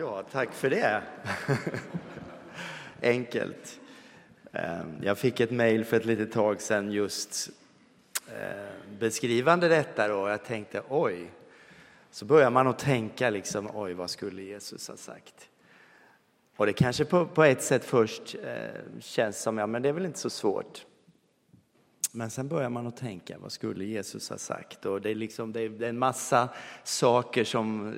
Ja, tack för det. Enkelt. Ehm, jag fick ett mejl för ett litet tag sedan just ehm, beskrivande detta och jag tänkte oj. Så börjar man att tänka liksom oj, vad skulle Jesus ha sagt? Och det kanske på, på ett sätt först ehm, känns som, ja men det är väl inte så svårt. Men sen börjar man att tänka, vad skulle Jesus ha sagt? Och det är, liksom, det är en massa saker som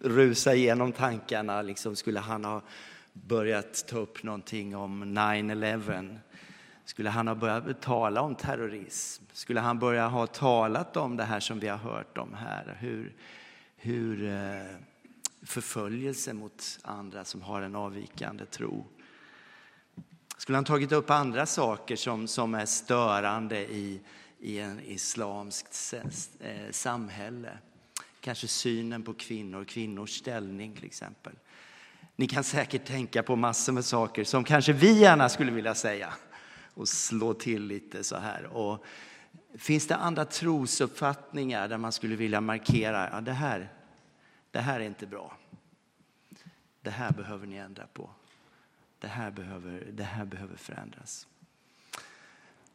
Rusa igenom tankarna. Liksom, skulle han ha börjat ta upp någonting om 9-11? Skulle han ha börjat tala om terrorism? Skulle han börja ha talat om det här som vi har hört om här? Hur, hur eh, förföljelse mot andra som har en avvikande tro. Skulle han tagit upp andra saker som, som är störande i, i en islamskt eh, samhälle? Kanske synen på kvinnor, kvinnors ställning till exempel. Ni kan säkert tänka på massor med saker som kanske vi gärna skulle vilja säga och slå till lite så här. Och finns det andra trosuppfattningar där man skulle vilja markera, ja det här, det här är inte bra. Det här behöver ni ändra på. Det här behöver, det här behöver förändras.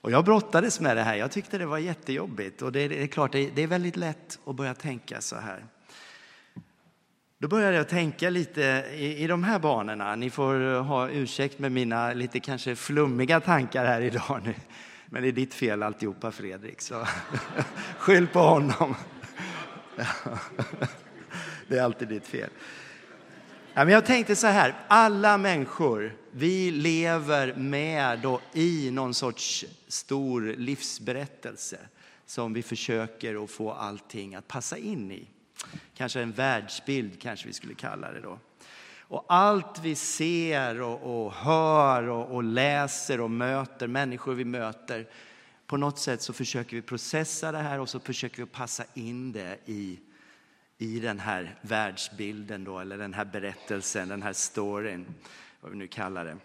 Och jag brottades med det här. Jag tyckte det var jättejobbigt. Och det, är klart, det är väldigt lätt att börja tänka så här. Då började jag tänka lite i, i de här banorna. Ni får ha ursäkt med mina lite kanske flummiga tankar här idag. Nu. Men det är ditt fel alltihopa Fredrik, så skyll på honom. Det är alltid ditt fel. Ja, men jag tänkte så här, alla människor, vi lever med och i någon sorts stor livsberättelse som vi försöker att få allting att passa in i. Kanske en världsbild kanske vi skulle kalla det då. Och allt vi ser och, och hör och, och, läser och möter, människor vi möter, på något sätt så försöker vi processa det här och så försöker vi passa in det i i den här världsbilden då, eller den här berättelsen, den här storyn, vad vi nu kallar det.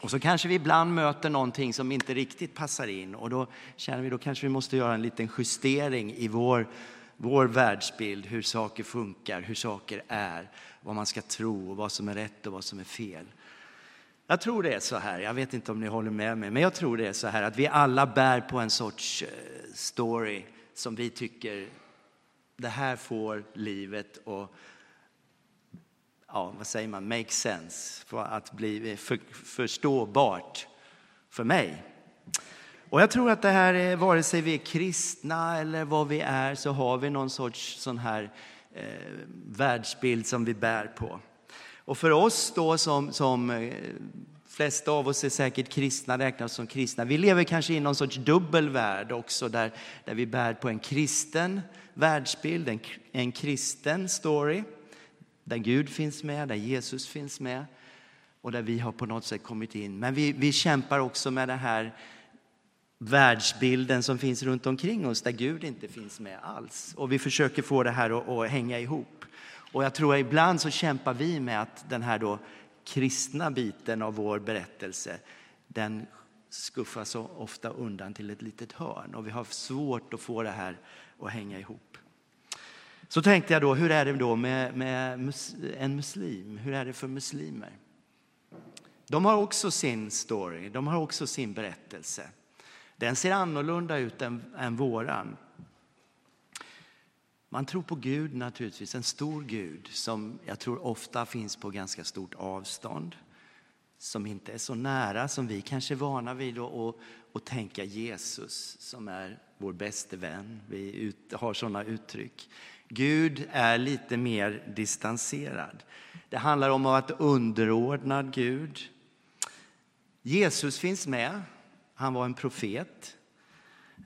Och så kanske vi ibland möter någonting som inte riktigt passar in och då känner vi då kanske vi måste göra en liten justering i vår, vår världsbild, hur saker funkar, hur saker är, vad man ska tro och vad som är rätt och vad som är fel. Jag tror det är så här, jag vet inte om ni håller med mig, men jag tror det är så här att vi alla bär på en sorts eh, story som vi tycker det här får livet och ja, vad säger man, make sense, för att bli för, förståbart för mig. Och jag tror att det här är, vare sig vi är kristna eller vad vi är, så har vi någon sorts sån här eh, världsbild som vi bär på. Och för oss då som, som eh, flesta av oss är säkert kristna, räknas som kristna. Vi lever kanske i någon sorts dubbelvärld också där, där vi bär på en kristen världsbild, en, en kristen story där Gud finns med, där Jesus finns med och där vi har på något sätt kommit in. Men vi, vi kämpar också med den här världsbilden som finns runt omkring oss där Gud inte finns med alls. Och vi försöker få det här att, att hänga ihop. Och jag tror att ibland så kämpar vi med att den här då kristna biten av vår berättelse, den skuffas ofta undan till ett litet hörn och vi har svårt att få det här att hänga ihop. Så tänkte jag då, hur är det då med, med en muslim? Hur är det för muslimer? De har också sin story, de har också sin berättelse. Den ser annorlunda ut än, än våran. Man tror på Gud naturligtvis, en stor Gud som jag tror ofta finns på ganska stort avstånd. Som inte är så nära som vi kanske är vana vid att, att tänka Jesus som är vår bäste vän. Vi ut, har sådana uttryck. Gud är lite mer distanserad. Det handlar om att vara underordnad Gud. Jesus finns med. Han var en profet.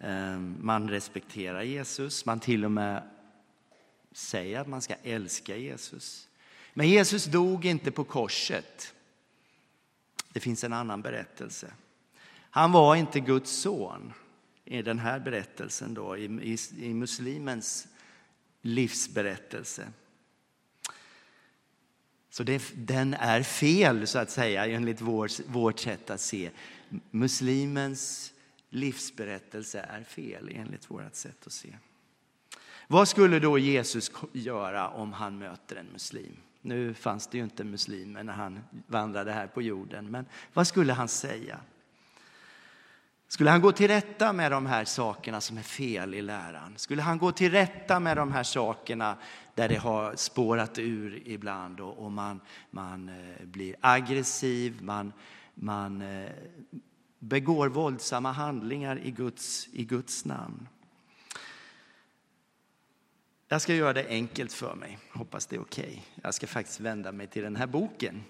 Eh, man respekterar Jesus. Man till och med säger att man ska älska Jesus. Men Jesus dog inte på korset. Det finns en annan berättelse. Han var inte Guds son i den här berättelsen, då, i, i, i muslimens livsberättelse. Så det, den är fel, så att säga, enligt vår, vårt sätt att se. Muslimens livsberättelse är fel, enligt vårt sätt att se. Vad skulle då Jesus göra om han möter en muslim? Nu fanns det ju inte muslimer när han vandrade här på jorden, men vad skulle han säga? Skulle han gå till rätta med de här sakerna som är fel i läran? Skulle han gå till rätta med de här sakerna där det har spårat ur ibland och, och man, man eh, blir aggressiv, man, man eh, begår våldsamma handlingar i Guds, i Guds namn? Jag ska göra det enkelt för mig, hoppas det är okej. Okay. Jag ska faktiskt vända mig till den här boken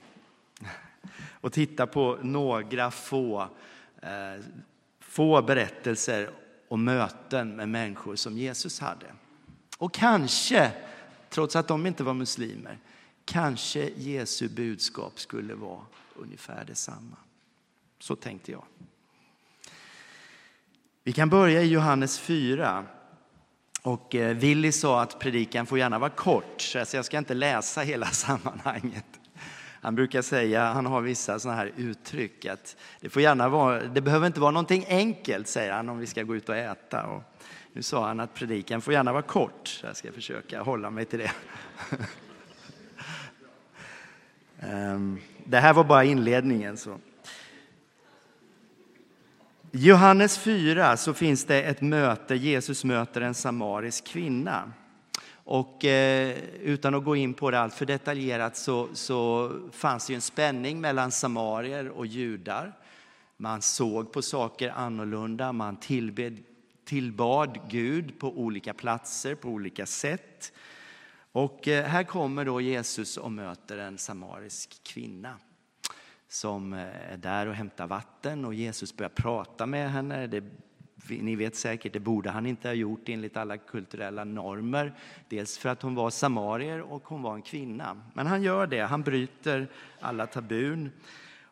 och titta på några få, eh, få berättelser och möten med människor som Jesus hade. Och kanske, trots att de inte var muslimer, kanske Jesu budskap skulle vara ungefär detsamma. Så tänkte jag. Vi kan börja i Johannes 4 och eh, Willy sa att predikan får gärna vara kort, så jag ska inte läsa hela sammanhanget. Han brukar säga, han har vissa sådana här uttryck, att det, får gärna vara, det behöver inte vara någonting enkelt, säger han, om vi ska gå ut och äta. Och nu sa han att predikan får gärna vara kort, så jag ska försöka hålla mig till det. Ehm, det här var bara inledningen. Så. Johannes 4 så finns det ett möte, Jesus möter en samarisk kvinna. Och eh, utan att gå in på det allt för detaljerat så, så fanns det en spänning mellan samarier och judar. Man såg på saker annorlunda, man tillbed, tillbad Gud på olika platser, på olika sätt. Och eh, här kommer då Jesus och möter en samarisk kvinna som eh, är där och hämtar vatten och Jesus börjar prata med henne. Det, ni vet säkert, det borde han inte ha gjort enligt alla kulturella normer. Dels för att hon var samarier och hon var en kvinna. Men han gör det, han bryter alla tabun.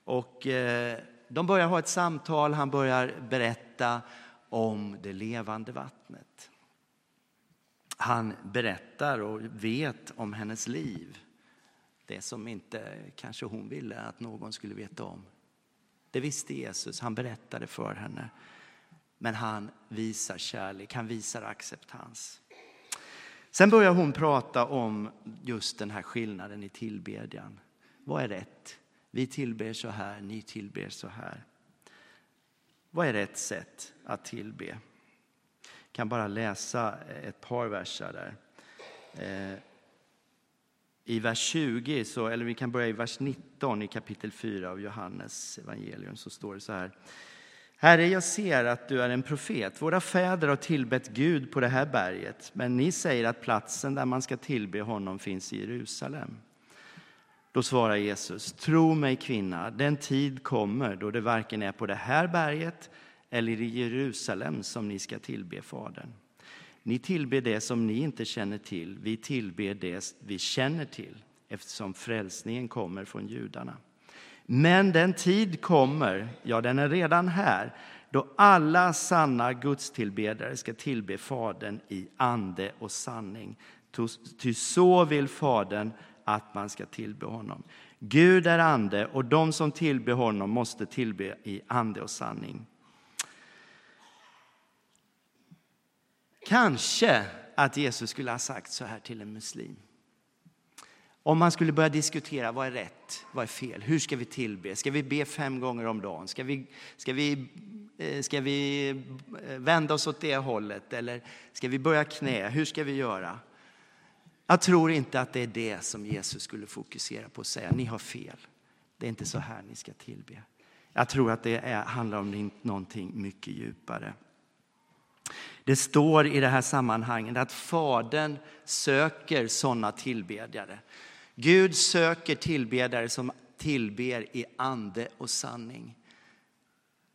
Och eh, de börjar ha ett samtal, han börjar berätta om det levande vattnet. Han berättar och vet om hennes liv det som inte kanske hon ville att någon skulle veta om. Det visste Jesus, han berättade för henne. Men han visar kärlek, han visar acceptans. Sen börjar hon prata om just den här skillnaden i tillbedjan. Vad är rätt? Vi tillber så här, ni tillber så här. Vad är rätt sätt att tillbe? Jag kan bara läsa ett par verser där. Eh, I vers 20, så, eller vi kan börja i vers 19 i kapitel 4 av Johannes evangelium, så står det så här. Herre, jag ser att du är en profet. Våra fäder har tillbett Gud på det här berget, men ni säger att platsen där man ska tillbe honom finns i Jerusalem. Då svarar Jesus, tro mig kvinna, den tid kommer då det varken är på det här berget eller i Jerusalem som ni ska tillbe Fadern. Ni tillber det som ni inte känner till, vi tillber det vi känner till eftersom frälsningen kommer från judarna. Men den tid kommer, ja den är redan här, då alla sanna gudstillbedare ska tillbe Fadern i ande och sanning. Ty så vill Fadern att man ska tillbe honom. Gud är ande och de som tillber honom måste tillbe i ande och sanning. Kanske att Jesus skulle ha sagt så här till en muslim. Om man skulle börja diskutera vad är rätt, vad är fel, hur ska vi tillbe? Ska vi be fem gånger om dagen? Ska vi, ska vi, eh, ska vi eh, vända oss åt det hållet? Eller ska vi börja knä? Hur ska vi göra? Jag tror inte att det är det som Jesus skulle fokusera på och säga, ni har fel. Det är inte så här ni ska tillbe. Jag tror att det är, handlar om någonting mycket djupare. Det står i det här sammanhanget att Fadern söker sådana tillbedjare. Gud söker tillbedjare som tillber i ande och sanning.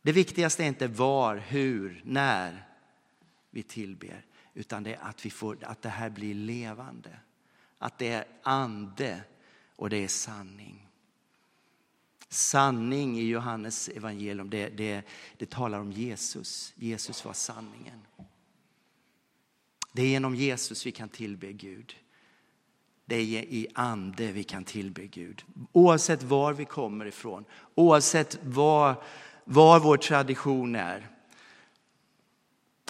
Det viktigaste är inte var, hur, när vi tillber, utan det är att, vi får, att det här blir levande. Att det är ande och det är sanning. Sanning i Johannes evangelium, det, det, det talar om Jesus. Jesus var sanningen. Det är genom Jesus vi kan tillbe Gud. Det är i ande vi kan tillbe Gud. Oavsett var vi kommer ifrån, oavsett var, var vår tradition är,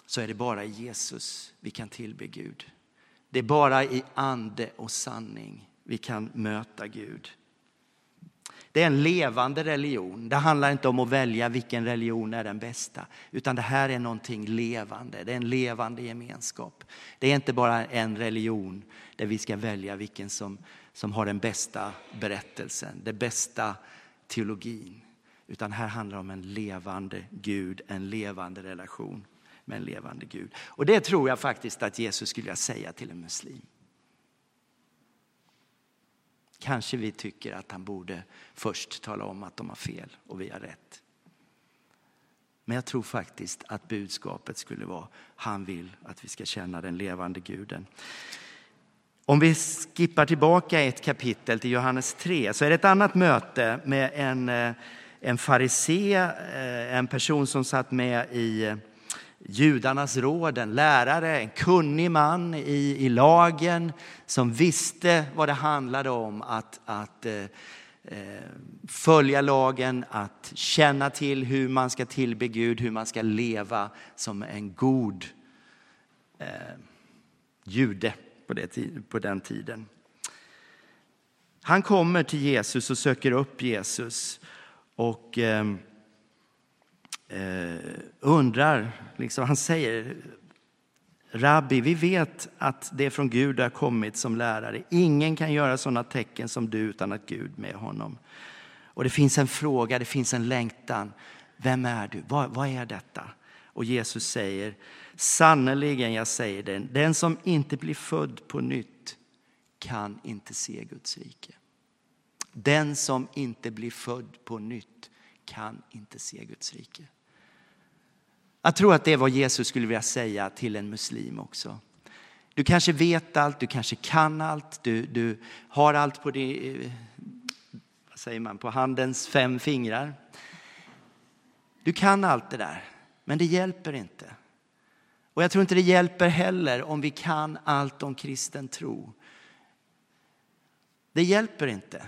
så är det bara i Jesus vi kan tillbe Gud. Det är bara i ande och sanning vi kan möta Gud. Det är en levande religion. Det handlar inte om att välja vilken religion är den bästa, utan det här är någonting levande. Det är en levande gemenskap. Det är inte bara en religion där vi ska välja vilken som, som har den bästa berättelsen, den bästa teologin. Utan här handlar det om en levande Gud, en levande relation med en levande Gud. Och det tror jag faktiskt att Jesus skulle säga till en muslim. Kanske vi tycker att han borde först tala om att de har fel och vi har rätt. Men jag tror faktiskt att budskapet skulle vara, han vill att vi ska känna den levande guden. Om vi skippar tillbaka ett kapitel till Johannes 3 så är det ett annat möte med en, eh, en farisé, eh, en person som satt med i eh, judarnas råd, en lärare, en kunnig man i, i lagen som visste vad det handlade om att, att eh, följa lagen, att känna till hur man ska tillbe Gud, hur man ska leva som en god eh, jude på, det, på den tiden. Han kommer till Jesus och söker upp Jesus. Och eh, eh, undrar, liksom, han säger Rabbi, vi vet att det är från Gud du har kommit som lärare. Ingen kan göra sådana tecken som du utan att Gud med honom. Och det finns en fråga, det finns en längtan. Vem är du? Vad, vad är detta? Och Jesus säger, sannerligen jag säger den, den som inte blir född på nytt kan inte se Guds rike. Den som inte blir född på nytt kan inte se Guds rike. Jag tror att det är vad Jesus skulle vilja säga till en muslim också. Du kanske vet allt, du kanske kan allt, du, du har allt på, det, eh, vad säger man, på handens fem fingrar. Du kan allt det där, men det hjälper inte. Och jag tror inte det hjälper heller om vi kan allt om kristen tro. Det hjälper inte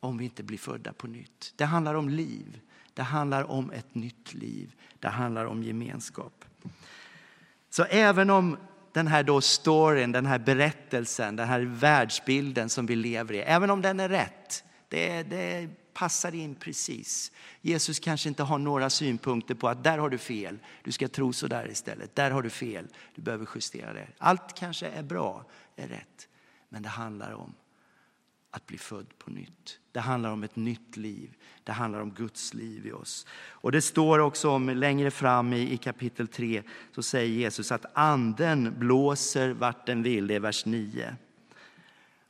om vi inte blir födda på nytt. Det handlar om liv. Det handlar om ett nytt liv. Det handlar om gemenskap. Så även om den här då storyn, den här berättelsen, den här världsbilden som vi lever i, även om den är rätt, det, det passar in precis. Jesus kanske inte har några synpunkter på att där har du fel, du ska tro så där istället. Där har du fel, du behöver justera det. Allt kanske är bra, är rätt. Men det handlar om att bli född på nytt. Det handlar om ett nytt liv. Det handlar om Guds liv i oss. Och det står också om längre fram i, i kapitel 3 så säger Jesus att anden blåser vart den vill. Det är vers 9.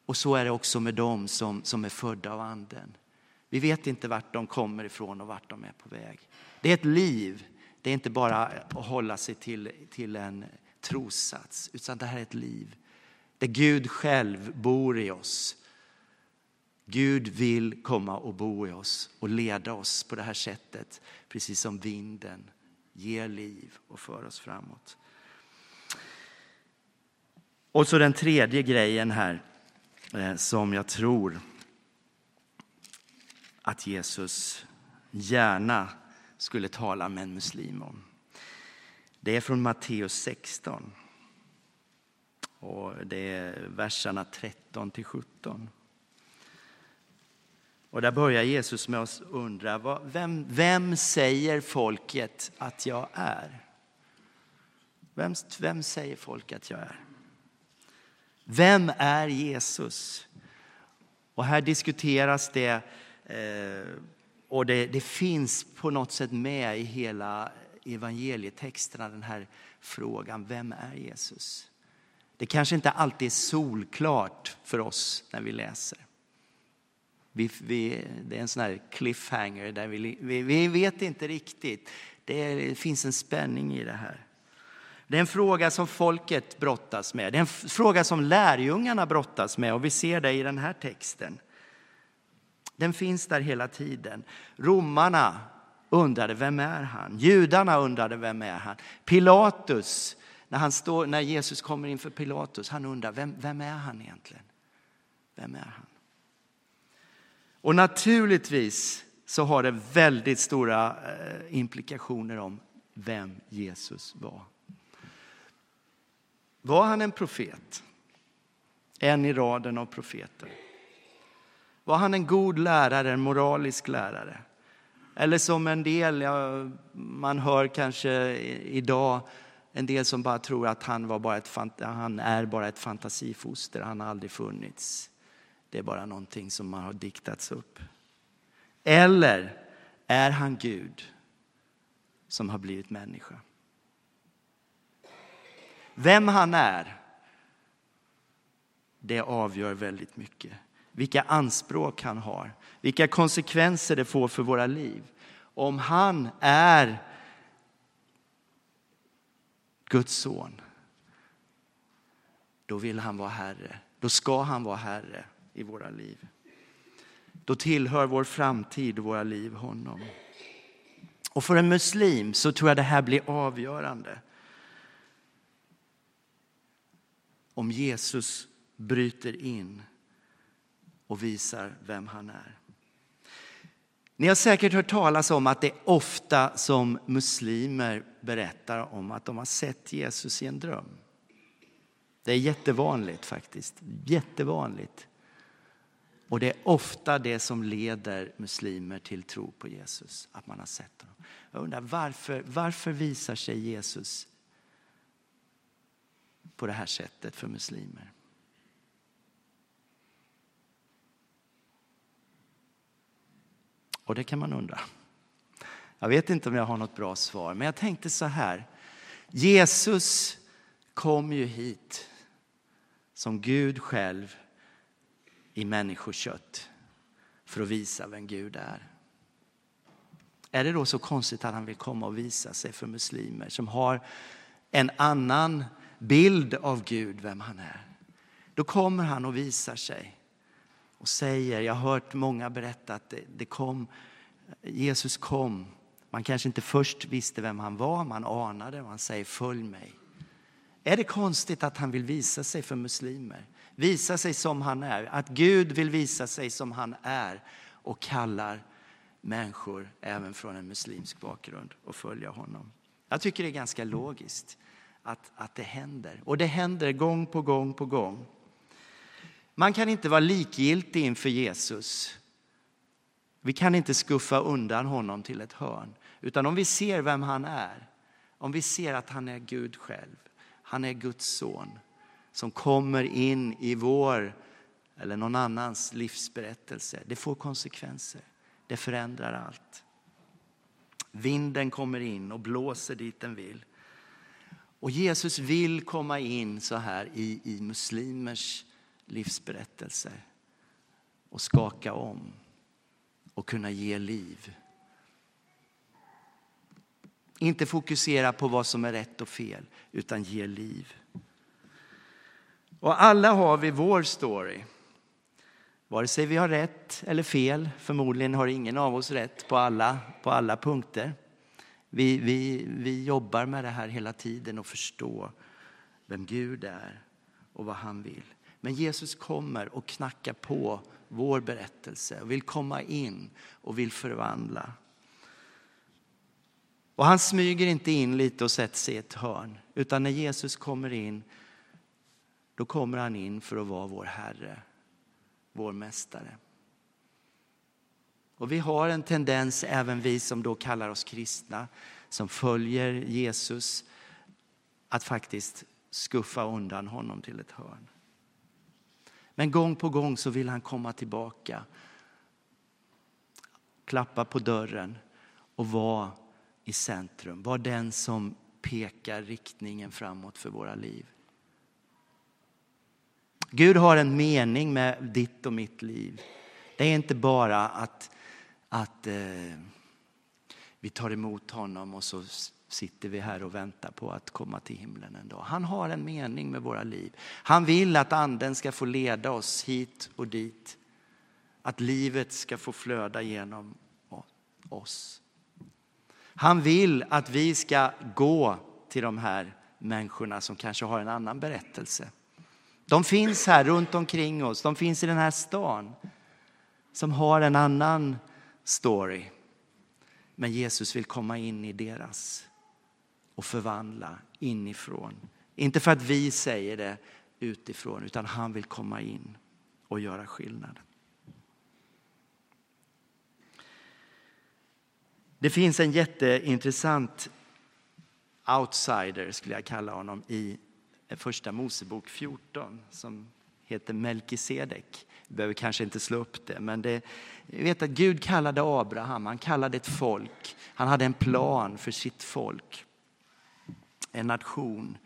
Och så är det också med dem som, som är födda av anden. Vi vet inte vart de kommer ifrån och vart de är på väg. Det är ett liv. Det är inte bara att hålla sig till, till en trossats, utan det här är ett liv där Gud själv bor i oss Gud vill komma och bo i oss och leda oss på det här sättet, precis som vinden ger liv och för oss framåt. Och så den tredje grejen här eh, som jag tror att Jesus gärna skulle tala med en muslim om. Det är från Matteus 16. Och det är verserna 13 till 17. Och där börjar Jesus med att undra, vem, vem säger folket att jag är? Vem, vem säger folk att jag är? Vem är Jesus? Och här diskuteras det Eh, och det, det, finns på något sätt med i hela evangelietexterna den här frågan, vem är Jesus? Det kanske inte alltid är solklart för oss när vi läser. Vi, vi, det är en sån här cliffhanger där vi, vi, vi vet inte riktigt. Det, är, det finns en spänning i det här. Det är en fråga som folket brottas med. Det är en fråga som lärjungarna brottas med och vi ser det i den här texten. Den finns där hela tiden. Romarna undrade vem är han? Judarna undrade vem är han? Pilatus, när, han står, när Jesus kommer inför Pilatus, han undrar vem, vem är han egentligen? Vem är han? Och naturligtvis så har det väldigt stora eh, implikationer om vem Jesus var. Var han en profet? En i raden av profeter. Var han en god lärare, en moralisk lärare? Eller som en del, ja, man hör kanske idag, en del som bara tror att han, var bara ett, han är bara ett fantasifoster, han har aldrig funnits. Det är bara någonting som har diktats upp. Eller är han Gud som har blivit människa? Vem han är, det avgör väldigt mycket. Vilka anspråk han har, vilka konsekvenser det får för våra liv. Om han är Guds son, då vill han vara Herre. Då ska han vara Herre i våra liv. Då tillhör vår framtid och våra liv honom. Och för en muslim så tror jag det här blir avgörande. Om Jesus bryter in och visar vem han är. Ni har säkert hört talas om att det är ofta som muslimer berättar om att de har sett Jesus i en dröm. Det är jättevanligt faktiskt. Jättevanligt. Och det är ofta det som leder muslimer till tro på Jesus, att man har sett honom. Jag undrar varför, varför visar sig Jesus på det här sättet för muslimer? Och det kan man undra. Jag vet inte om jag har något bra svar, men jag tänkte så här. Jesus kom ju hit som Gud själv i människokött för att visa vem Gud är. Är det då så konstigt att han vill komma och visa sig för muslimer som har en annan bild av Gud, vem han är? Då kommer han och visar sig och säger, jag har hört många berätta att det, det kom, Jesus kom. Man kanske inte först visste vem han var, man anade och han säger följ mig. Är det konstigt att han vill visa sig för muslimer? Visa sig som han är, att Gud vill visa sig som han är och kallar människor, även från en muslimsk bakgrund, att följa honom. Jag tycker det är ganska logiskt att, att det händer. Och det händer gång på gång på gång. Man kan inte vara likgiltig inför Jesus. Vi kan inte skuffa undan honom till ett hörn. Utan om vi ser vem han är, om vi ser att han är Gud själv, han är Guds son som kommer in i vår eller någon annans livsberättelse. Det får konsekvenser. Det förändrar allt. Vinden kommer in och blåser dit den vill. Och Jesus vill komma in så här i, i muslimers livsberättelser och skaka om och kunna ge liv. Inte fokusera på vad som är rätt och fel, utan ge liv. Och alla har vi vår story. Vare sig vi har rätt eller fel, förmodligen har ingen av oss rätt på alla, på alla punkter. Vi, vi, vi jobbar med det här hela tiden och förstå vem Gud är och vad han vill. Men Jesus kommer och knackar på vår berättelse och vill komma in och vill förvandla. Och han smyger inte in lite och sätter sig i ett hörn, utan när Jesus kommer in, då kommer han in för att vara vår Herre, vår Mästare. Och vi har en tendens, även vi som då kallar oss kristna, som följer Jesus, att faktiskt skuffa undan honom till ett hörn. Men gång på gång så vill han komma tillbaka, klappa på dörren och vara i centrum. Vara den som pekar riktningen framåt för våra liv. Gud har en mening med ditt och mitt liv. Det är inte bara att, att eh, vi tar emot honom och så sitter vi här och väntar på att komma till himlen en dag. Han har en mening med våra liv. Han vill att anden ska få leda oss hit och dit. Att livet ska få flöda genom oss. Han vill att vi ska gå till de här människorna som kanske har en annan berättelse. De finns här runt omkring oss, de finns i den här stan som har en annan story. Men Jesus vill komma in i deras och förvandla inifrån. Inte för att vi säger det, utifrån, utan han vill komma in och göra skillnad. Det finns en jätteintressant outsider, skulle jag kalla honom, i första Mosebok 14 som heter Melkisedek. Vi behöver kanske inte slå upp det, men det, jag vet att Gud kallade Abraham, han kallade ett folk, han hade en plan för sitt folk. En nation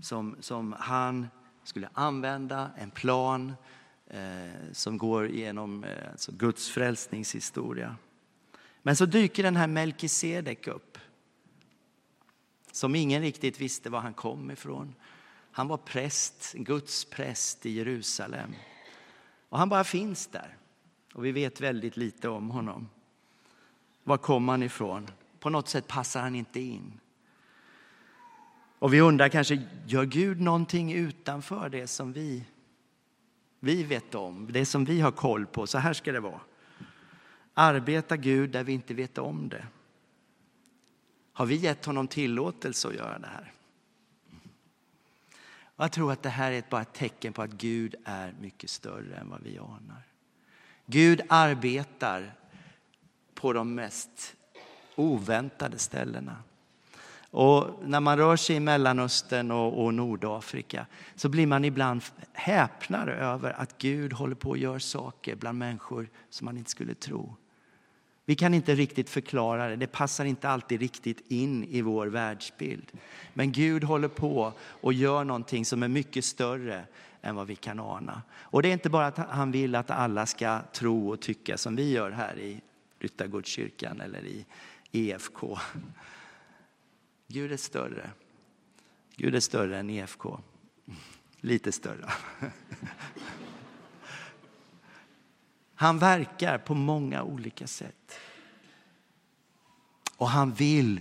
som, som han skulle använda, en plan eh, som går genom eh, alltså Guds frälsningshistoria. Men så dyker den här Melkisedek upp. Som ingen riktigt visste var han kom ifrån. Han var präst, Guds präst i Jerusalem. Och han bara finns där. Och vi vet väldigt lite om honom. Var kom han ifrån? På något sätt passar han inte in. Och vi undrar kanske, gör Gud någonting utanför det som vi, vi vet om? Det som vi har koll på, så här ska det vara. Arbetar Gud där vi inte vet om det? Har vi gett honom tillåtelse att göra det här? Jag tror att det här är bara ett tecken på att Gud är mycket större än vad vi anar. Gud arbetar på de mest oväntade ställena. Och när man rör sig i Mellanöstern och, och Nordafrika så blir man ibland häpnad över att Gud håller på att göra saker bland människor som man inte skulle tro. Vi kan inte riktigt förklara det, det passar inte alltid riktigt in i vår världsbild. Men Gud håller på och gör någonting som är mycket större än vad vi kan ana. Och det är inte bara att han vill att alla ska tro och tycka som vi gör här i Ryttargårdskyrkan eller i EFK. Gud är större. Gud är större än EFK. Lite större. Han verkar på många olika sätt. Och han vill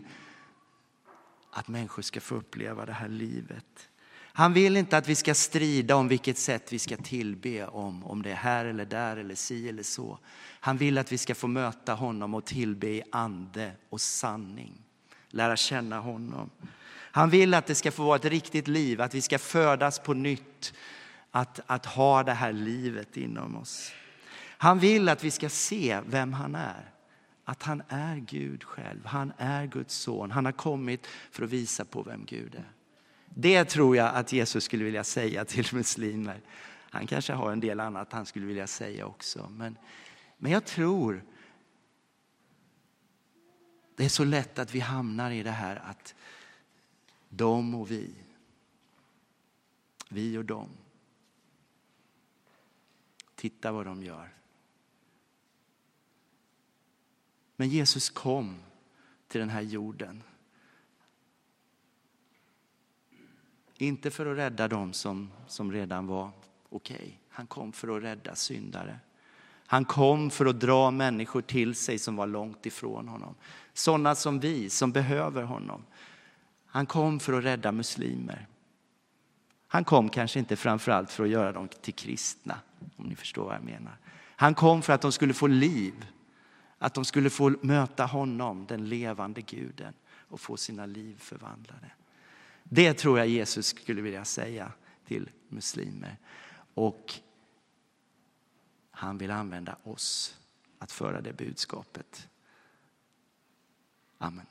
att människor ska få uppleva det här livet. Han vill inte att vi ska strida om vilket sätt vi ska tillbe om, om det är här eller där eller si eller så. Han vill att vi ska få möta honom och tillbe i ande och sanning. Lära känna honom. Han vill att det ska få vara ett riktigt liv, att vi ska födas på nytt. Att, att ha det här livet inom oss. Han vill att vi ska se vem han är. Att han är Gud själv. Han är Guds son. Han har kommit för att visa på vem Gud är. Det tror jag att Jesus skulle vilja säga till muslimer. Han kanske har en del annat han skulle vilja säga också. Men, men jag tror det är så lätt att vi hamnar i det här att de och vi. Vi och dem. Titta vad de gör. Men Jesus kom till den här jorden. Inte för att rädda dem som, som redan var okej. Okay. Han kom för att rädda syndare. Han kom för att dra människor till sig som var långt ifrån honom. Sådana som vi, som behöver honom. Han kom för att rädda muslimer. Han kom kanske inte framförallt för att göra dem till kristna, om ni förstår vad jag menar. Han kom för att de skulle få liv att de skulle få möta honom, den levande guden, och få sina liv förvandlade. Det tror jag Jesus skulle vilja säga till muslimer. Och han vill använda oss att föra det budskapet. Amen.